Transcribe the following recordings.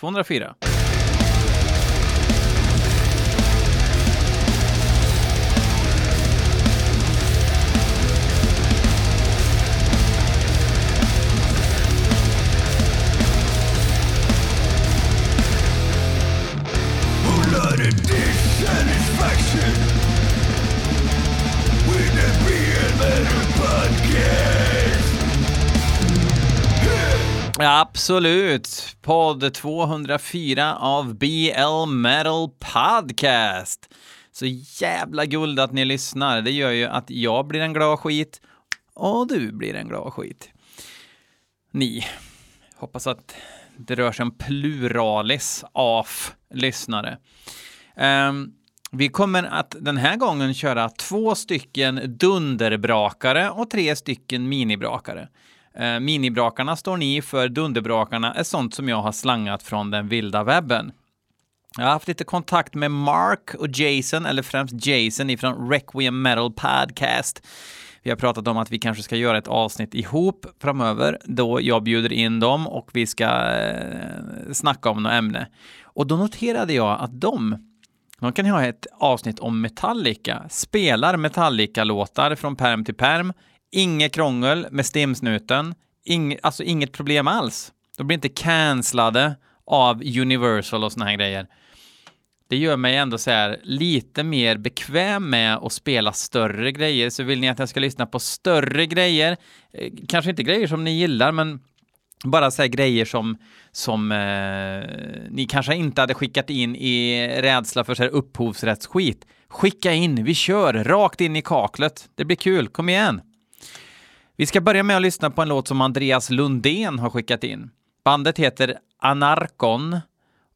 204. Absolut! Podd 204 av BL Metal Podcast. Så jävla guld att ni lyssnar. Det gör ju att jag blir en glad skit och du blir en glad skit. Ni. Hoppas att det rör sig om pluralis av lyssnare. Um, vi kommer att den här gången köra två stycken dunderbrakare och tre stycken minibrakare. Eh, minibrakarna står ni för, dunderbrakarna är sånt som jag har slangat från den vilda webben. Jag har haft lite kontakt med Mark och Jason, eller främst Jason ifrån Requiem Metal Podcast. Vi har pratat om att vi kanske ska göra ett avsnitt ihop framöver då jag bjuder in dem och vi ska eh, snacka om något ämne. Och då noterade jag att de, de kan ha ett avsnitt om Metallica, spelar Metallica-låtar från perm till perm, Inget krångel med stimsnuten, Ing, alltså inget problem alls. De blir inte cancellade av Universal och såna här grejer. Det gör mig ändå så här lite mer bekväm med att spela större grejer. Så vill ni att jag ska lyssna på större grejer, eh, kanske inte grejer som ni gillar, men bara så grejer som, som eh, ni kanske inte hade skickat in i rädsla för så här upphovsrättsskit. Skicka in, vi kör rakt in i kaklet. Det blir kul, kom igen! Vi ska börja med att lyssna på en låt som Andreas Lundén har skickat in. Bandet heter Anarkon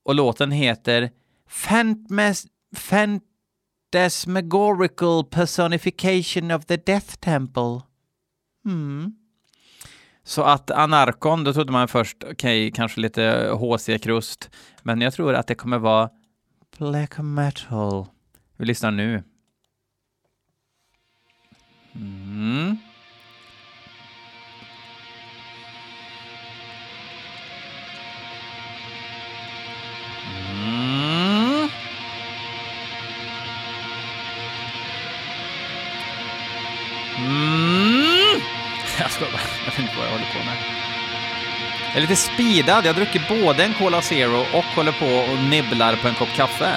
och låten heter Fantmes... Fantasmagorical Personification of the Death Temple. Mm. Så att Anarkon, då trodde man först, okej, okay, kanske lite HC-krust, men jag tror att det kommer vara black metal. Vi lyssnar nu. Mm. Jag skojar bara. Jag vet inte vad jag håller på med. Jag är lite speedad. Jag har druckit både en Cola Zero och håller på och nibblar på en kopp kaffe.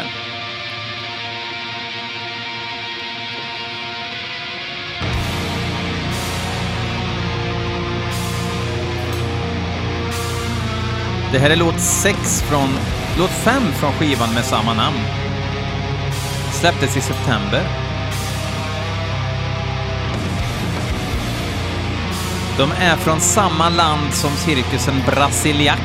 Det här är låt 6 från... Låt 5 från skivan med samma namn. Släpptes i september. De är från samma land som cirkusen Brasiliak.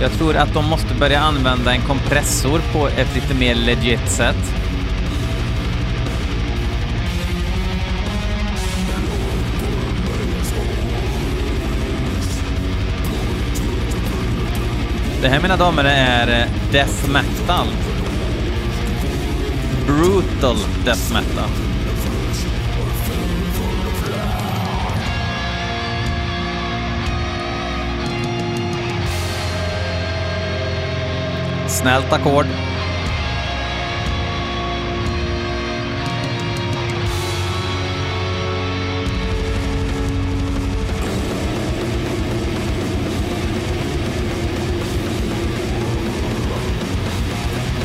Jag tror att de måste börja använda en kompressor på ett lite mer legit sätt. Det här mina damer är eh, death metal. Brutal death metal. Snällt ackord.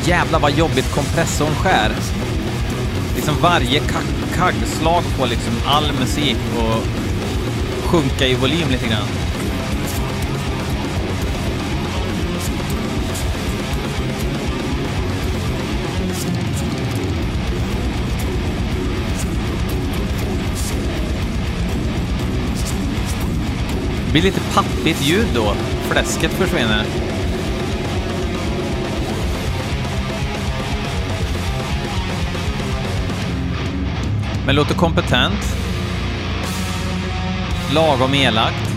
Jävlar vad jobbigt kompressorn skär. Liksom varje kaggslag på liksom all musik och sjunka i volym lite grann. Det blir lite pappigt ljud då. Fläsket försvinner. Men låter kompetent. Lagom elakt.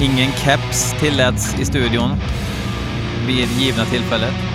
Ingen keps tilläts i studion vid givna tillfället.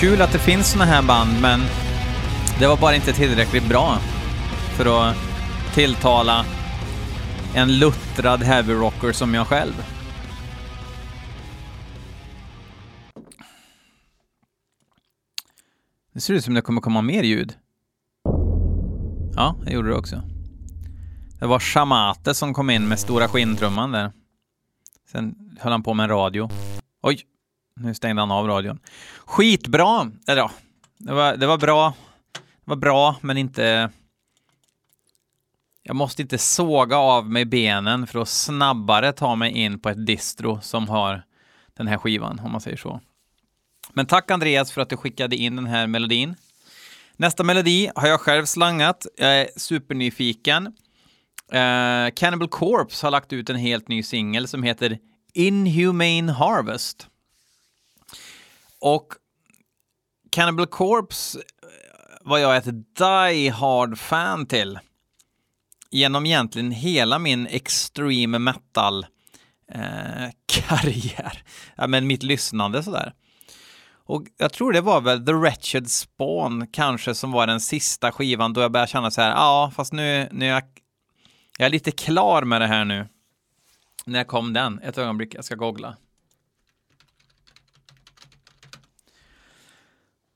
Kul att det finns såna här band, men det var bara inte tillräckligt bra för att tilltala en luttrad heavy rocker som jag själv. Det ser ut som det kommer komma mer ljud. Ja, det gjorde det också. Det var Shamate som kom in med stora skinntrumman där. Sen höll han på med en radio. Oj, nu stängde han av radion. Skitbra! Eller ja, det var, det var bra. Det var bra, men inte... Jag måste inte såga av mig benen för att snabbare ta mig in på ett distro som har den här skivan, om man säger så. Men tack Andreas för att du skickade in den här melodin. Nästa melodi har jag själv slangat. Jag är supernyfiken. Uh, Cannibal Corpse har lagt ut en helt ny singel som heter Inhumane Harvest. Och Cannibal Corpse eh, var jag ett die hard fan till. Genom egentligen hela min extreme metal eh, karriär. Ja, men mitt lyssnande sådär. Och jag tror det var väl The Wretched Spawn kanske som var den sista skivan då jag började känna så här, ja, fast nu, nu är jag, jag är lite klar med det här nu. När kom den? Ett ögonblick, jag ska googla.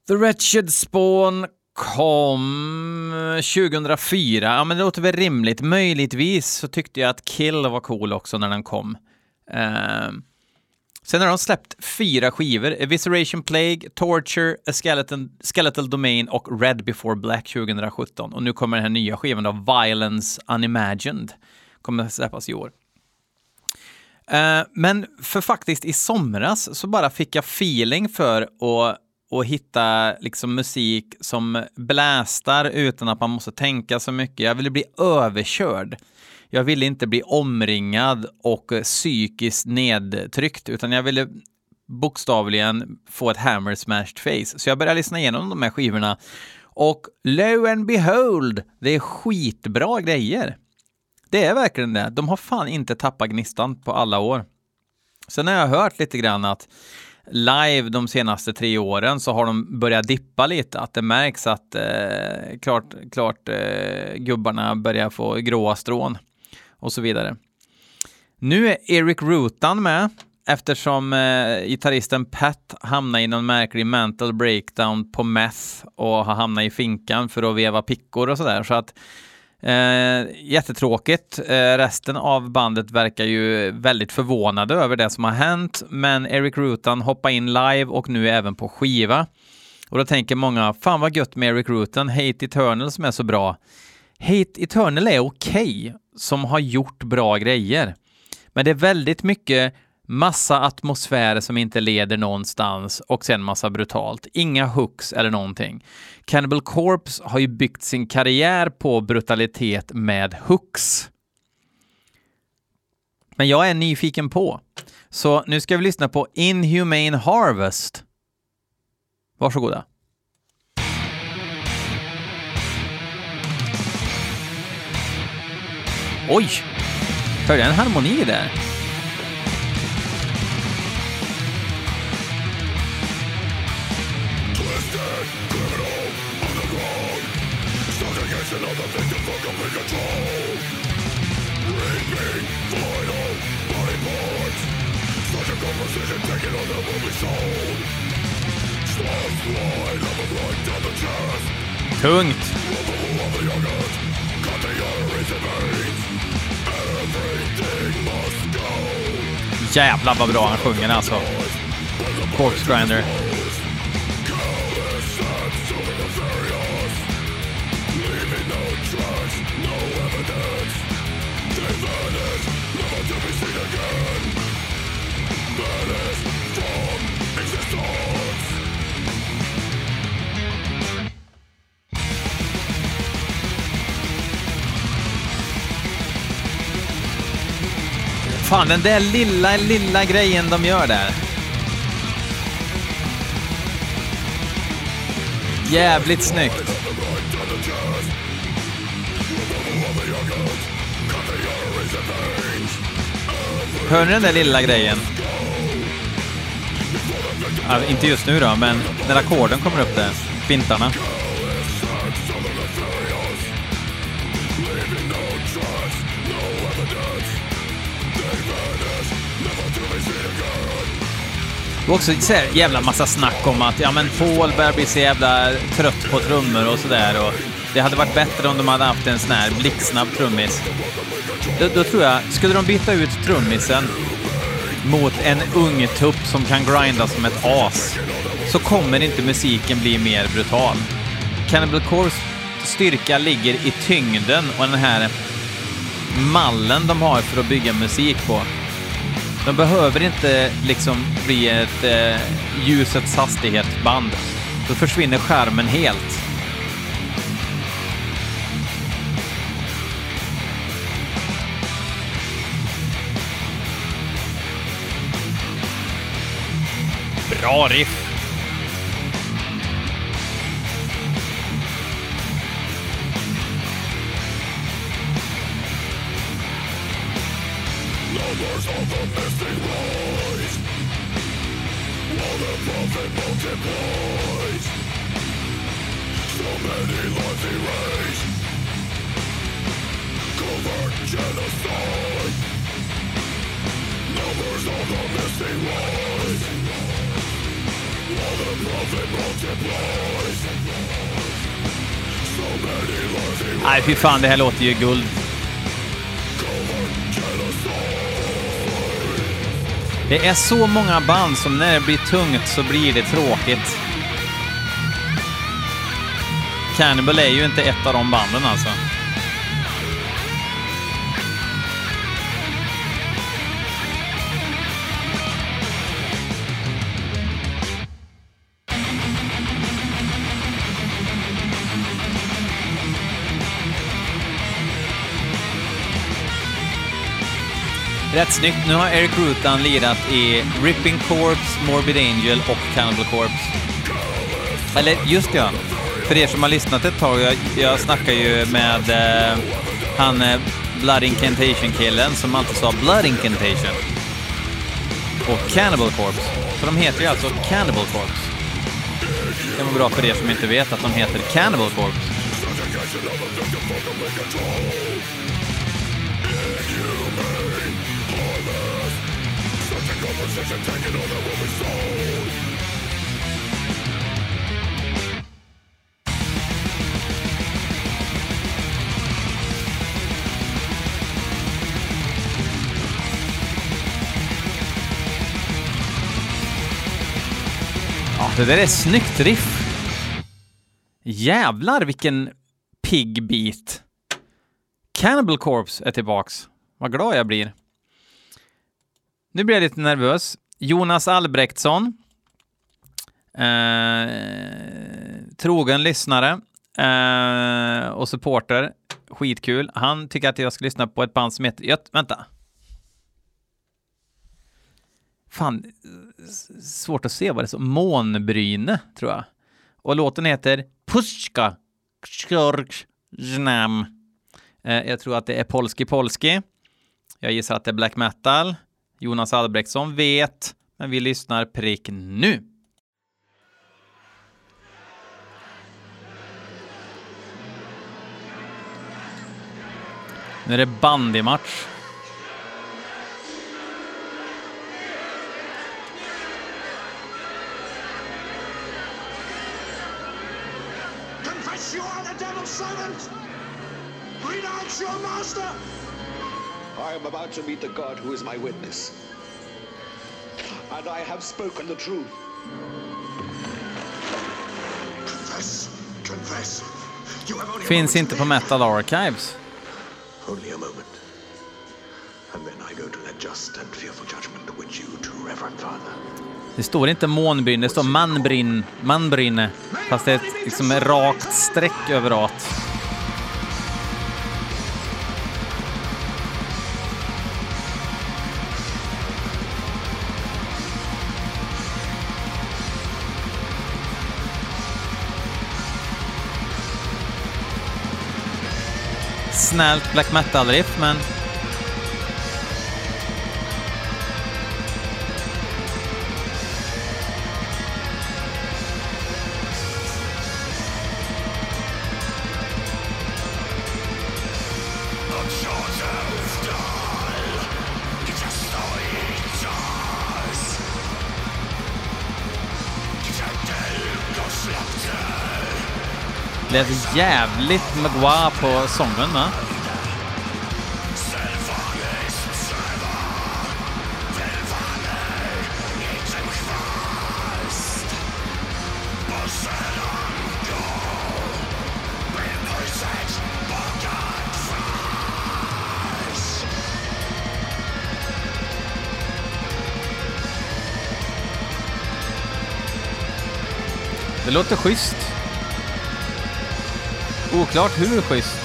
The Wretched Spawn kom 2004. Ja, men det låter väl rimligt. Möjligtvis så tyckte jag att Kill var cool också när den kom. Uh, sen har de släppt fyra skivor. Evisceration Plague, Torture, A Skeleton, Skeletal Domain och Red Before Black 2017. Och nu kommer den här nya skivan då, Violence Unimagined. Kommer att släppas i år. Uh, men för faktiskt i somras så bara fick jag feeling för att och hitta liksom musik som blästar utan att man måste tänka så mycket. Jag ville bli överkörd. Jag ville inte bli omringad och psykiskt nedtryckt, utan jag ville bokstavligen få ett hammer smashed face. Så jag började lyssna igenom de här skivorna och lo and behold, det är skitbra grejer. Det är verkligen det. De har fan inte tappat gnistan på alla år. Sen har jag hört lite grann att live de senaste tre åren så har de börjat dippa lite, att det märks att eh, klart, klart eh, gubbarna börjar få gråa strån och så vidare. Nu är Eric Rutan med eftersom eh, gitarristen Pat hamnade i någon märklig mental breakdown på meth och har hamnat i finkan för att veva pickor och sådär. Så att Eh, jättetråkigt. Eh, resten av bandet verkar ju väldigt förvånade över det som har hänt, men Eric Rutan hoppade in live och nu även på skiva. Och då tänker många, fan vad gött med Eric Rutan, Hate Eternal som är så bra. Hate Eternal är okej, okay, som har gjort bra grejer. Men det är väldigt mycket massa atmosfärer som inte leder någonstans och sen massa brutalt. Inga hooks eller någonting. Cannibal Corpse har ju byggt sin karriär på brutalitet med hooks. Men jag är nyfiken på. Så nu ska vi lyssna på Inhumane Harvest. Varsågoda. Oj! Hörde jag en harmoni där? Reaping final body parts Such a chest Tungt. Jävlar vad bra han sjunger alltså. Corpse Grinder. Fan, den där lilla, lilla grejen de gör där. Jävligt snyggt. Hör ni den där lilla grejen? Ja, inte just nu då, men när ackorden kommer upp där. Fintarna. Var också så här jävla massa snack om att ja, men Paul börjar bli så jävla trött på trummor och sådär. Det hade varit bättre om de hade haft en sån här blixtsnabb trummis. Då, då tror jag, skulle de byta ut trummisen mot en ung tupp som kan grinda som ett as, så kommer inte musiken bli mer brutal. Cannibal Corps styrka ligger i tyngden och den här mallen de har för att bygga musik på. De behöver inte liksom bli ett eh, ljusets hastighetsband. Då försvinner skärmen helt. Bra riff! the misty rise While the profit multiplies So many lives erased Covert genocide Numbers of the misty rise While the profit multiplies So many lives erased Nej, fy fan, det här låter ju guld. Det är så många band som när det blir tungt så blir det tråkigt. Cannibal är ju inte ett av de banden alltså. Rätt snyggt. Nu har Eric Rutan lirat i Ripping Corps, Morbid Angel och Cannibal Corpse. Eller just ja, för er som har lyssnat ett tag, jag, jag snackar ju med eh, han eh, Blood Incantation-killen som alltid sa Blood Incantation. Och Cannibal Corpse. Så de heter ju alltså Cannibal Corpse. Det kan vara bra för er som inte vet att de heter Cannibal Corpse. Ja, det där är ett snyggt riff. Jävlar vilken pigg beat. Cannibal Corpse är tillbaks. Vad glad jag blir. Nu blir jag lite nervös. Jonas Albrektsson. Eh, trogen lyssnare eh, och supporter. Skitkul. Han tycker att jag ska lyssna på ett band som heter... Jag, vänta. Fan, svårt att se vad det står. Månbryne, tror jag. Och låten heter Puszka Znam. Eh, jag tror att det är Polski Polski. Jag gissar att det är black metal. Jonas Albrektsson vet, men vi lyssnar prick nu. Nu är det bandymatch. I am about to meet the God who is my witness. And I have spoken the truth. Confess, confess. You have only Finns inte på. Metal Archives. Only a moment. And then I go to that just and fearful judgment which you, too reverend father, Det står inte månbrinn, det står manbrinn, manbrinne. Fast det är ett liksom ett rakt streck över Snällt black metal-riff, men lät jävligt Magua på sången, va? Det låter schysst. Oklart hur schysst.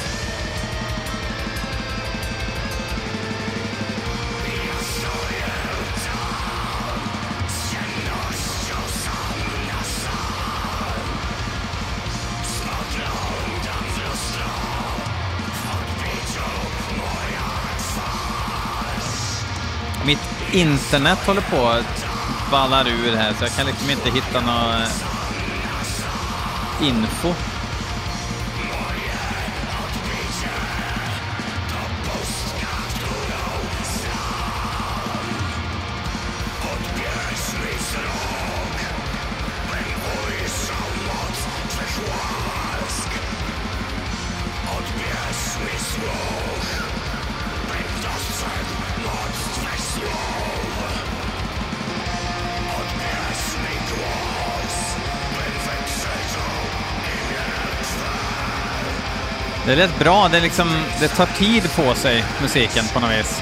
Mitt internet håller på att ballar ur här så jag kan liksom inte hitta någon eh, info. Det lät bra, det, är liksom, det tar tid på sig, musiken på något vis.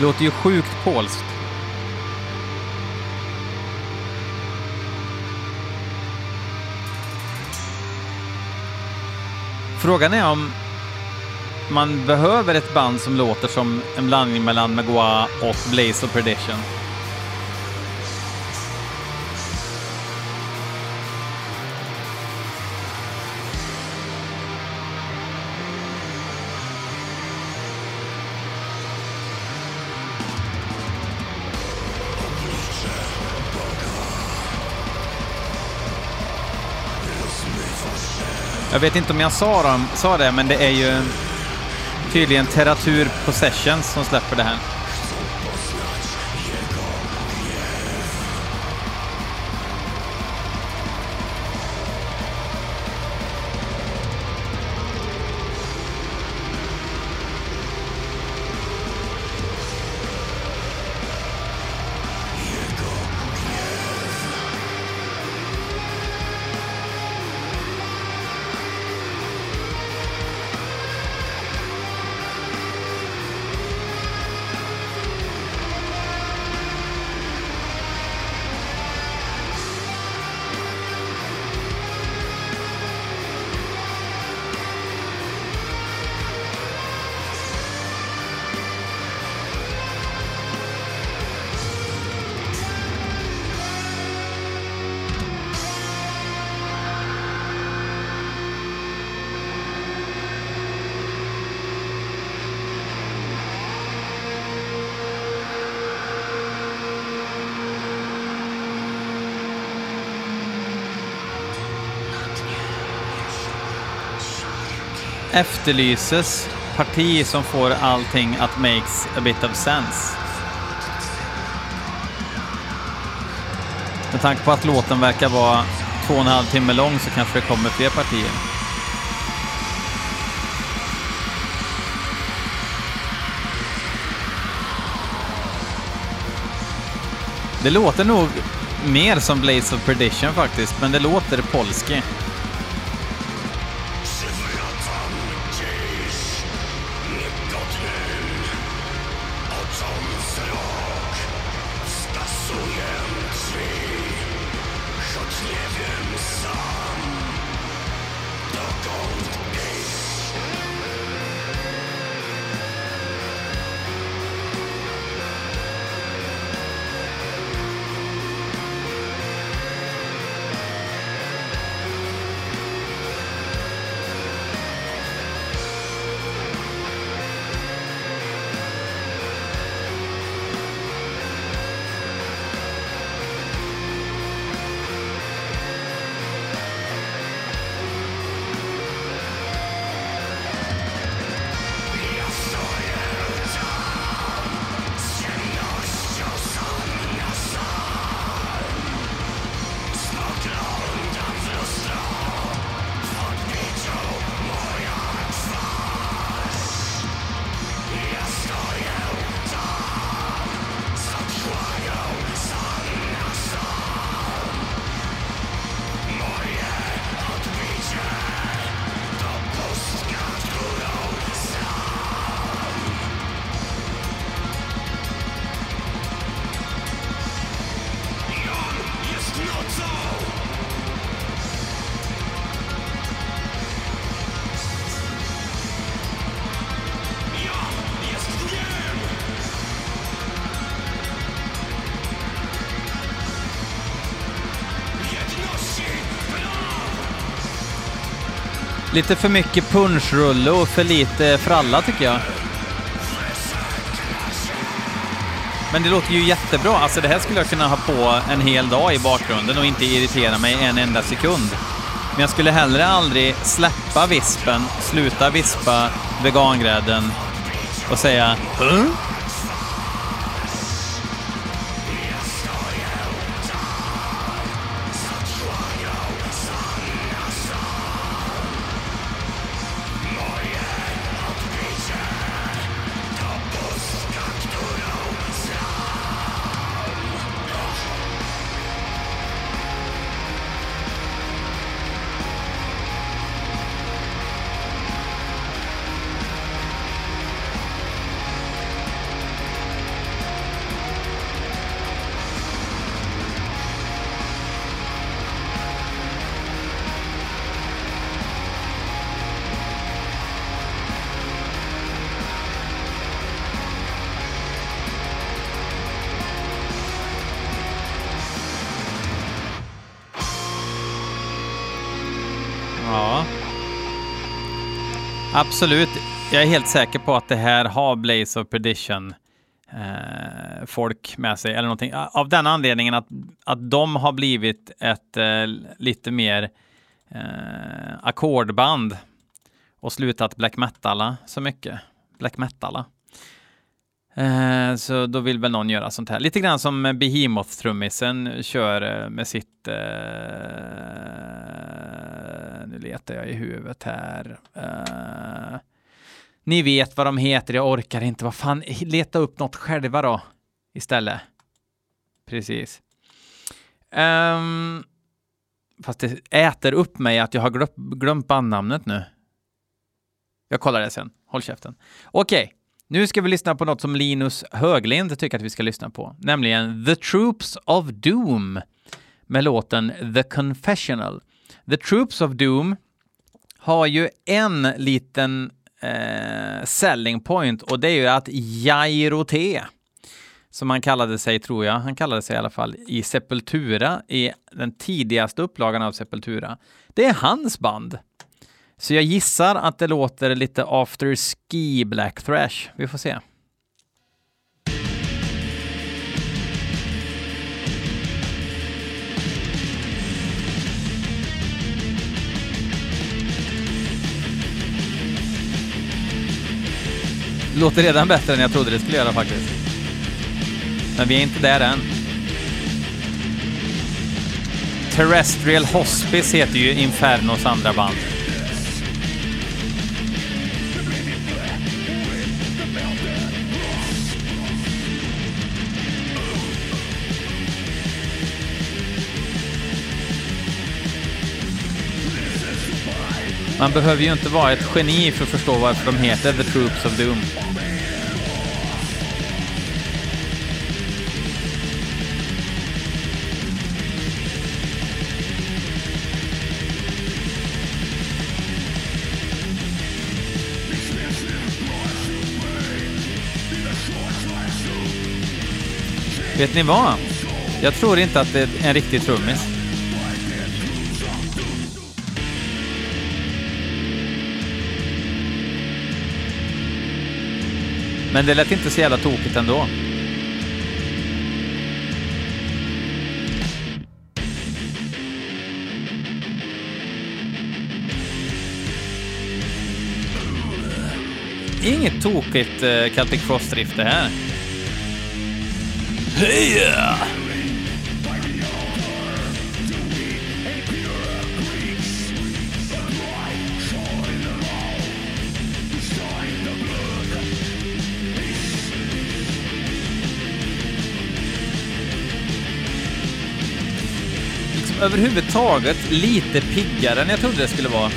Låter ju sjukt polskt. Frågan är om man behöver ett band som låter som en blandning mellan Magua och Blaze of Perdition. Jag vet inte om jag sa, dem, sa det, men det är ju tydligen Teratur Possessions som släpper det här. Efterlyses parti som får allting att makes a bit of sense. Med tanke på att låten verkar vara två och en halv timme lång så kanske det kommer fler partier. Det låter nog mer som Blaze of Perdition faktiskt, men det låter polski. Lite för mycket punschrulle och för lite fralla tycker jag. Men det låter ju jättebra. Alltså det här skulle jag kunna ha på en hel dag i bakgrunden och inte irritera mig en enda sekund. Men jag skulle hellre aldrig släppa vispen, sluta vispa vegangrädden och säga "Huh?" Absolut. Jag är helt säker på att det här har Blaze of Perdition eh, folk med sig eller någonting. Av den anledningen att, att de har blivit ett eh, lite mer eh, ackordband och slutat black metala så mycket. Black metala. Eh, så då vill väl någon göra sånt här. Lite grann som Behemoth-trummisen kör eh, med sitt... Eh, nu letar jag i huvudet här. Uh, ni vet vad de heter, jag orkar inte. Vad fan, leta upp något själva då istället. Precis. Um, fast det äter upp mig att jag har glömt, glömt bandnamnet nu. Jag kollar det sen. Håll käften. Okej, nu ska vi lyssna på något som Linus Höglind tycker att vi ska lyssna på, nämligen The Troops of Doom med låten The Confessional. The Troops of Doom har ju en liten eh, selling point och det är ju att Jairo T, som han kallade sig, tror jag, han kallade sig i alla fall, i Sepultura, i den tidigaste upplagan av Sepultura. Det är hans band. Så jag gissar att det låter lite after ski black thrash. Vi får se. Låter redan bättre än jag trodde det skulle göra faktiskt. Men vi är inte där än. Terrestrial Hospice heter ju Infernos andra band. Man behöver ju inte vara ett geni för att förstå varför de heter The Troops of Doom. Vet ni vad? Jag tror inte att det är en riktig trummis. Men det lät inte så jävla tokigt ändå. Inget tokigt uh, Celtic Cross-drift det här. Heja! Liksom överhuvudtaget lite piggare än jag trodde det skulle vara.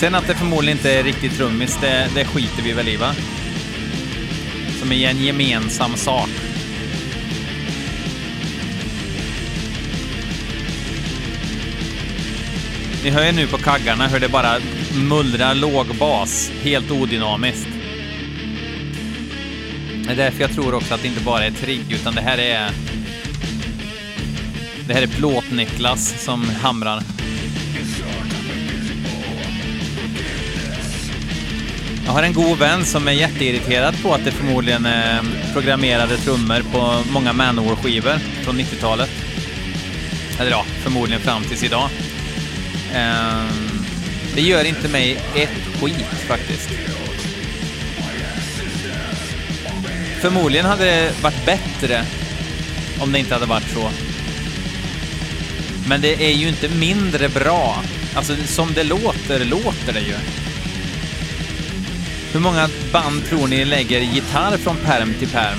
Sen att det förmodligen inte är riktigt trummis, det, det skiter vi väl i va? Som är en gemensam sak. Ni hör ju nu på kaggarna hur det bara mullrar lågbas, helt odynamiskt. Det är därför jag tror också att det inte bara är trigg, utan det här är... Det här är Plåt-Niklas som hamrar. Jag har en god vän som är jätteirriterad på att det förmodligen är programmerade trummor på många Manowar-skivor från 90-talet. Eller ja, förmodligen fram tills idag. Eh, det gör inte mig ett skit faktiskt. Förmodligen hade det varit bättre om det inte hade varit så. Men det är ju inte mindre bra. Alltså, som det låter, låter det ju. Hur många band tror ni lägger gitarr från perm till perm?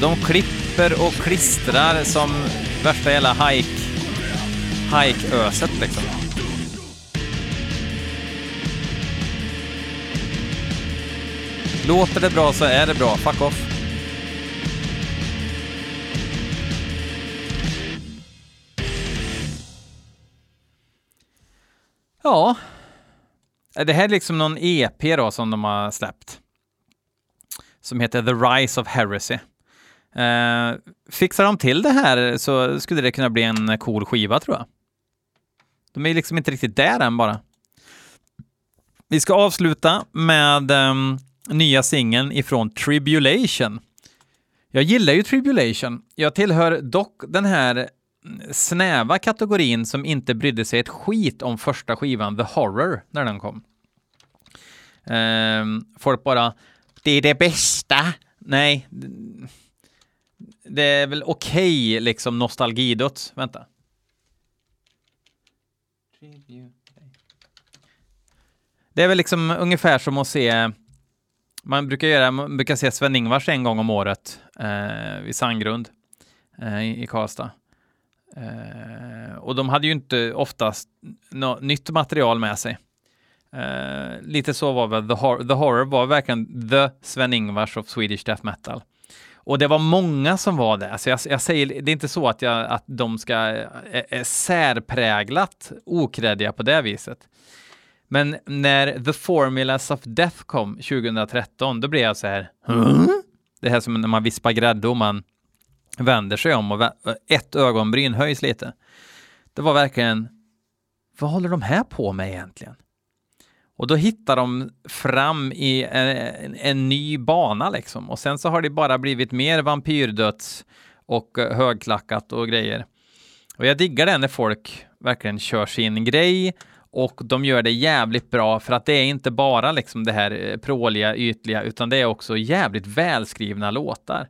De klipper och klistrar som värsta jävla hike, hike-öset liksom. Låter det bra så är det bra. Fuck off. Ja, Eh, det här är liksom någon EP då som de har släppt. Som heter The Rise of Heresy. Eh, fixar de till det här så skulle det kunna bli en cool skiva tror jag. De är liksom inte riktigt där än bara. Vi ska avsluta med um, nya singeln ifrån Tribulation. Jag gillar ju Tribulation. Jag tillhör dock den här snäva kategorin som inte brydde sig ett skit om första skivan The Horror när den kom. Um, folk bara, det är det bästa. Nej, det är väl okej okay, liksom nostalgidöds. Vänta. Det är väl liksom ungefär som att se man brukar, göra, man brukar se Sven-Ingvars en gång om året eh, vid Sandgrund eh, i, i Karlstad. Eh, och de hade ju inte oftast något nytt material med sig. Eh, lite så var väl The, Hor The Horror var verkligen the Sven-Ingvars of Swedish Death Metal. Och det var många som var det. Alltså jag, jag säger, det är inte så att, jag, att de ska är, är särpräglat okreddiga på det viset. Men när The Formulas of Death kom 2013, då blev jag så här, Huh? det här som när man vispar grädde och man vänder sig om och ett ögonbryn höjs lite. Det var verkligen, vad håller de här på med egentligen? Och då hittar de fram i en, en, en, ny bana liksom. Och sen så har det bara blivit mer vampyrdöds och eh, högklackat och grejer. Och jag diggar det när folk verkligen kör sin grej Och de gör det jävligt bra för att det är inte bara liksom det här eh, pråliga, ytliga, utan det är också jävligt välskrivna låtar.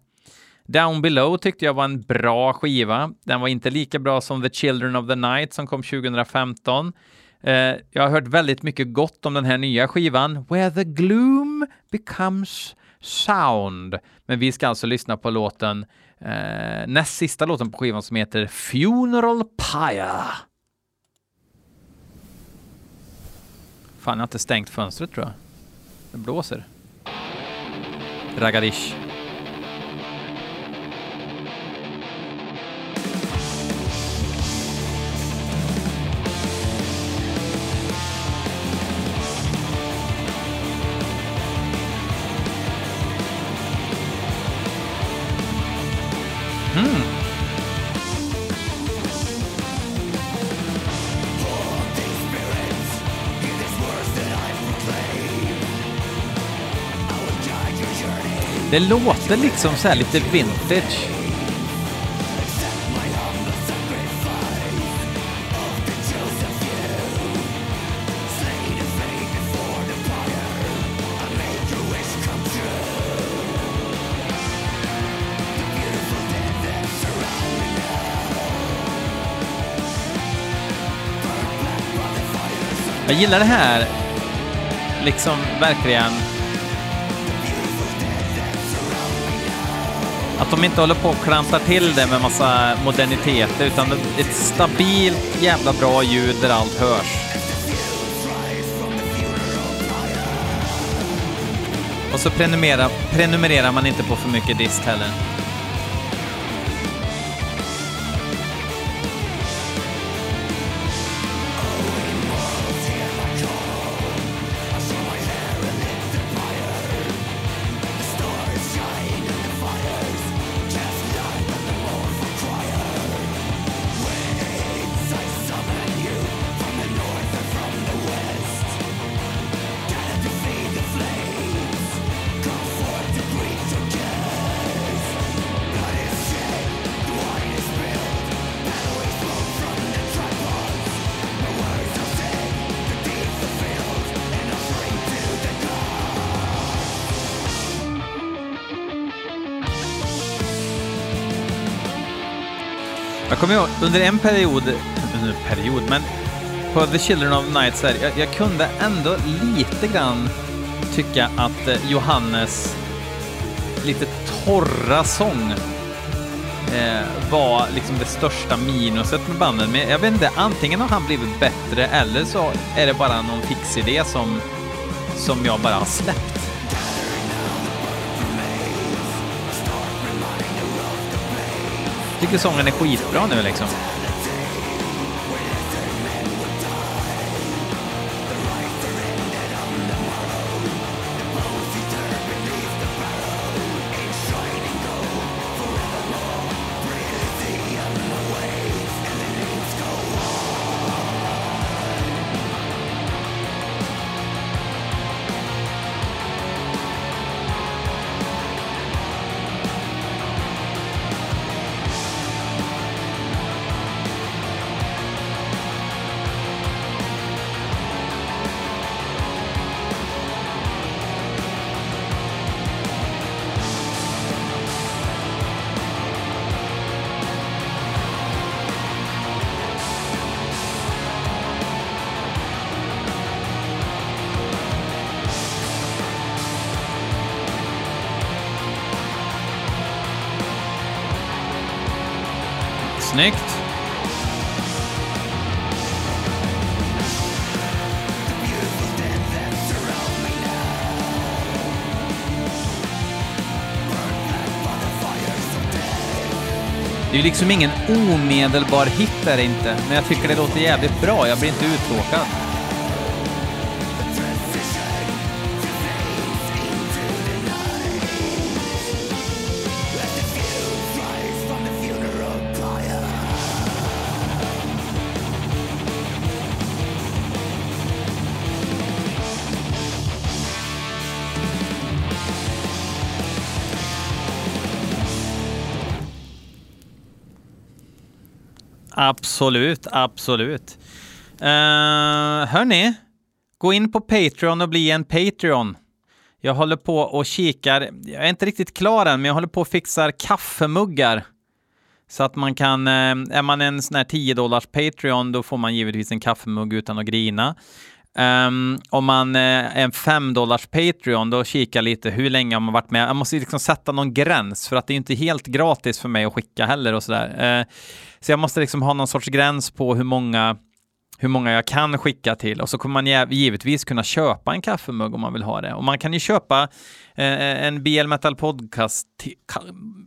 Down Below tyckte jag var en bra skiva. Den var inte lika bra som The Children of the Night som kom 2015. Eh, jag har hört väldigt mycket gott om den här nya skivan, Where the Gloom Becomes Sound. Men vi ska alltså lyssna på låten, eh, näst sista låten på skivan som heter Funeral Pyre. Fan, jag har inte stängt fönstret tror jag. Det blåser. Ragadish. Det låter liksom så här lite vintage. Jag gillar det här, liksom verkligen de inte håller på och klantar till det med massa moderniteter utan ett stabilt jävla bra ljud där allt hörs. Och så prenumererar, prenumererar man inte på för mycket dist heller. Kommer ihåg under en period, under en period, men på The Children of Night så här, jag, jag kunde ändå lite grann tycka att eh, Johannes lite torra sång eh, var liksom det största minuset med bandet. Men jag vet inte, antingen har han blivit bättre eller så är det bara någon fix idé som, som jag bara har släppt. Tycker sången är skitbra nu liksom. Snyggt. Det är ju liksom ingen omedelbar hit där inte, men jag tycker det låter jävligt bra. Jag blir inte uttråkad. Absolut, absolut. Uh, hörni, gå in på Patreon och bli en Patreon. Jag håller på och kikar, jag är inte riktigt klar än, men jag håller på och fixar kaffemuggar. Så att man kan, eh, är man en sån här 10 dollars Patreon, då får man givetvis en kaffemugg utan att grina. Um, om man eh, är en 5 dollars Patreon, då kikar lite hur länge har man varit med. Jag måste liksom sätta någon gräns, för att det är inte helt gratis för mig att skicka heller och sådär. Uh, så jag måste liksom ha någon sorts gräns på hur många hur många jag kan skicka till och så kommer man givetvis kunna köpa en kaffemugg om man vill ha det. Och man kan ju köpa eh, eh en BL Metal Podcast,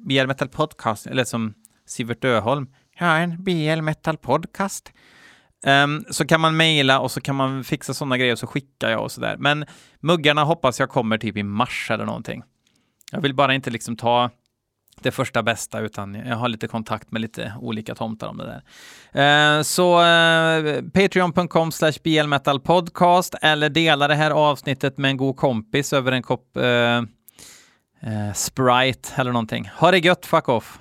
BL Metal Podcast, eller som Sivert Öholm, ja, en BL Metal Podcast. Um, så kan man mejla och så kan man fixa sådana grejer och så skickar jag och sådär. Men muggarna hoppas jag kommer typ i mars eller någonting. Jag vill bara inte liksom ta det första bästa, utan jag har lite kontakt med lite olika tomtar om det där. Ehm, så eh, uh, patreon.com slash blmetalpodcast eller dela det här avsnittet med en god kompis över en kopp uh, Sprite eller någonting. Ha det gött, fuck off!